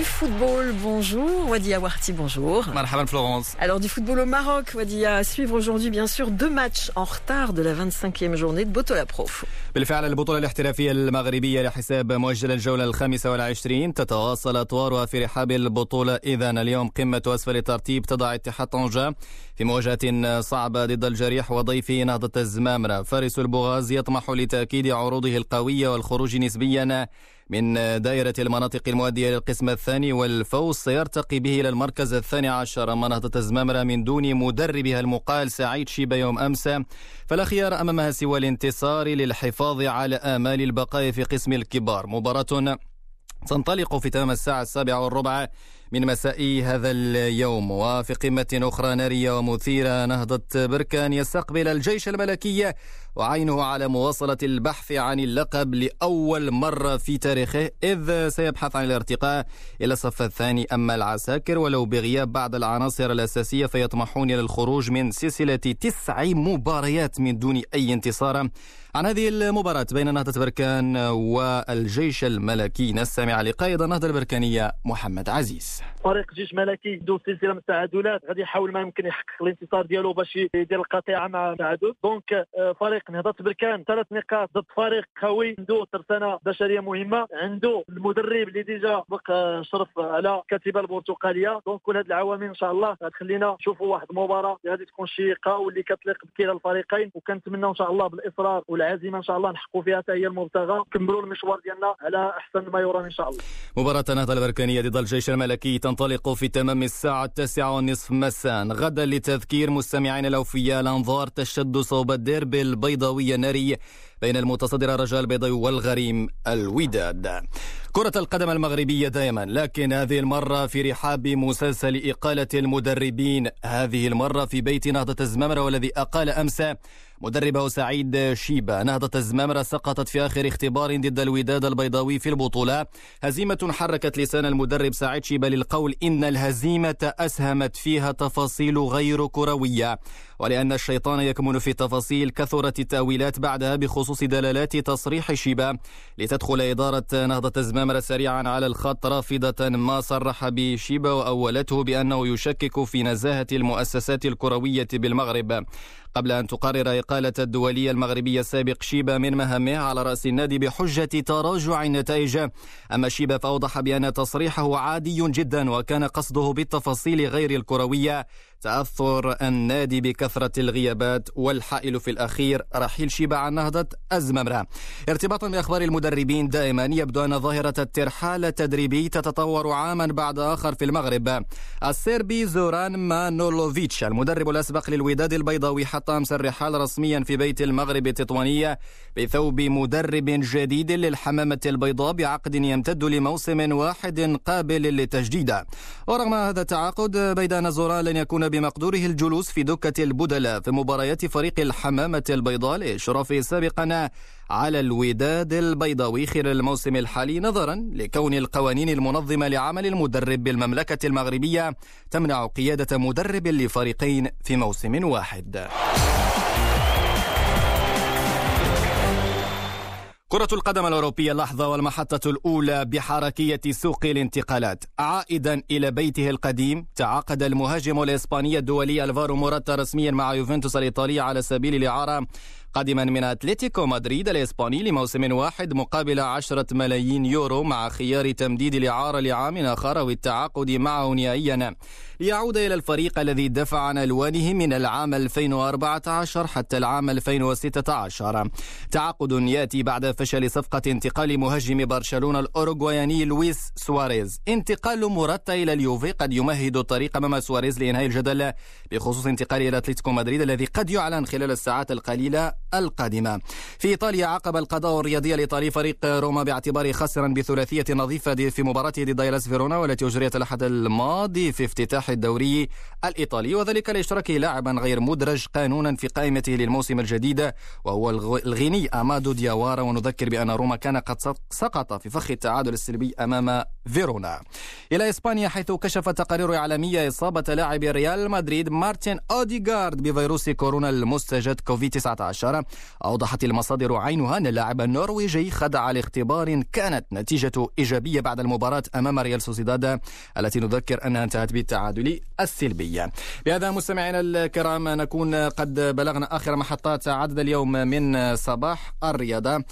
du football. Bonjour, Wadi Awarti, bonjour. Marhaban Florence. Alors du football au Maroc, Wadi à suivre aujourd'hui bien sûr deux matchs en retard de la 25e journée de Botola Pro. بالفعل البطولة الاحترافية المغربية لحساب مؤجل الجولة الخامسة والعشرين تتواصل أطوارها في رحاب البطولة إذا اليوم قمة أسفل الترتيب تضع اتحاد طنجة في مواجهة صعبة ضد الجريح وضيفه نهضة الزمامرة فارس البغاز يطمح لتأكيد عروضه القوية والخروج نسبيا من دائرة المناطق المؤدية للقسم الثاني والفوز سيرتقي به إلى المركز الثاني عشر أما نهضة الزمامرة من دون مدربها المقال سعيد شيبة يوم أمس. فلا خيار أمامها سوى الانتصار للحفاظ على آمال البقاء في قسم الكبار. مباراة تنطلق في تمام الساعة السابعة والربع من مساء هذا اليوم. وفي قمة أخرى نارية ومثيرة نهضة بركان يستقبل الجيش الملكي وعينه على مواصلة البحث عن اللقب لأول مرة في تاريخه إذ سيبحث عن الارتقاء إلى الصف الثاني. أما العساكر ولو بغياب بعض العناصر الأساسية فيطمحون إلى الخروج من سلسلة تسع مباريات من دون أي انتصار. عن هذه المباراة بين نهضة بركان والجيش الملكي. نستمع لقائد النهضة البركانية محمد عزيز. فريق جيش ملكي عنده سلسله من التعادلات. غادي يحاول ما يمكن يحقق الانتصار ديالو باش يدير القطيعة مع التعادل. دونك فريق نهضة بركان. ثلاث نقاط ضد فريق قوي. عنده ترسانة بشرية مهمة. عنده المدرب اللي déjà سبق أشرف على الكتيبه البرتقالية. donc كل هذه العوامل إن شاء الله غتخلينا نشوفوا واحد المباراة اللي غادي تكون شيقة واللي كتليق بكلا الفريقين. وكنتمنى إن شاء الله بالإصرار والعزيمة إن شاء الله نحققوا فيها حتى هي المبتغى. نكملوا المشوار ديالنا على أحسن ما يرام إن شاء الله. مباراة النهضة البركانية ضد الجيش الملكي. تنطلق في تمام الساعة التاسعة والنصف مساء. غدا للتذكير مستمعين الأوفياء الأنظار تشد صوب الديربي البيضاوي الناري بين المتصدر رجاء البيضاوي والغريم الوداد. كرة القدم المغربية دائما لكن هذه المرة في رحاب مسلسل إقالة المدربين. هذه المرة في بيت نهضة الزمامرة والذي أقال أمس مدربه سعيد شيبة نهضة الزمامرة سقطت في آخر اختبار ضد الوداد البيضاوي في البطولة. هزيمة حركت لسان المدرب سعيد شيبة للقول إن الهزيمة أسهمت فيها تفاصيل غير كروية. ولأن الشيطان يكمن في التفاصيل كثرت التأويلات بعدها بخصوص دلالات تصريح شيبة لتدخل إدارة نهضة الزمامرة سريعا على الخط رافضة ما صرح بشيبة وأولته بأنه يشكك في نزاهة المؤسسات الكروية بالمغرب. قبل أن تقرر إقالة الدولية المغربية السابق شيبة من مهامه على رأس النادي بحجة تراجع النتائج أما شيبة فأوضح بأن تصريحه عادي جدا وكان قصده بالتفاصيل غير الكروية. تأثر النادي بكثرة الغيابات والحائل في الأخير رحيل شيبة عن نهضة أزممرة. ارتباطا بأخبار المدربين دائما يبدو أن ظاهرة الترحال التدريبي تتطور عاما بعد آخر في المغرب. السيربي زوران مانولوفيتش المدرب الأسبق للوداد البيضاوي حتى أمس الرحال رسميا في بيت المغرب التطوانية بثوب مدرب جديد للحمامة البيضاء بعقد يمتد لموسم واحد قابل للتجديد. ورغم هذا التعاقد بيد أن زوران لن يكون بمقدوره الجلوس في دكة البدلاء في مباريات فريق الحمامة البيضاء لإشرافه سابقا على الوداد البيضاوي خلال الموسم الحالي نظرا لكون القوانين المنظمة لعمل المدرب بالمملكة المغربية تمنع قيادة مدرب لفريقين في موسم واحد. كرة القدم الأوروبية اللحظة والمحطة الأولى بحركية سوق الانتقالات. عائدا إلى بيته القديم تعاقد المهاجم الإسباني الدولي ألفارو موراتا رسميا مع يوفنتوس الإيطالي على سبيل الإعارة. قادما من أتلتيكو مدريد الإسباني لموسم واحد مقابل عشرة ملايين يورو مع خيار تمديد الإعارة لعام آخر والتعاقد معه نهائيا. ليعود إلى الفريق الذي دافع عن ألوانه من العام 2014 حتى العام 2016 تعاقد يأتي بعد فشل صفقة انتقال مهاجم برشلونة الأوروغواياني لويس سواريز. انتقال موراتا إلى اليوفي قد يمهد الطريق أمام سواريز لإنهاء الجدل بخصوص انتقاله إلى أتلتيكو مدريد الذي قد يعلن خلال الساعات القليلة القادمة. في إيطاليا عقب القضاء الرياضي الإيطالي فريق روما باعتباره خاسرا بثلاثية نظيفة في مباراته ضد دايلاس فيرونا والتي أجريت الأحد الماضي في افتتاح الدوري الإيطالي. وذلك لإشراكه لاعبا غير مدرج قانونا في قائمته للموسم الجديد وهو الغيني أمادو دياوارا. ونذكر بأن روما كان قد سقط في فخ التعادل السلبي أمام فيرونا. إلى إسبانيا حيث كشفت تقارير إعلامية إصابة لاعب ريال مدريد مارتن أوديغارد بفيروس كورونا المستجد كوفيد 19 أوضحت المصادر عينها أن اللاعب النرويجي خضع لاختبار كانت نتيجته إيجابية بعد المباراة أمام ريال سوسيداد التي نذكر أنها انتهت بالتعادل السلبي. بهذا مستمعينا الكرام نكون قد بلغنا آخر محطات عدد اليوم من صباح الرياضة.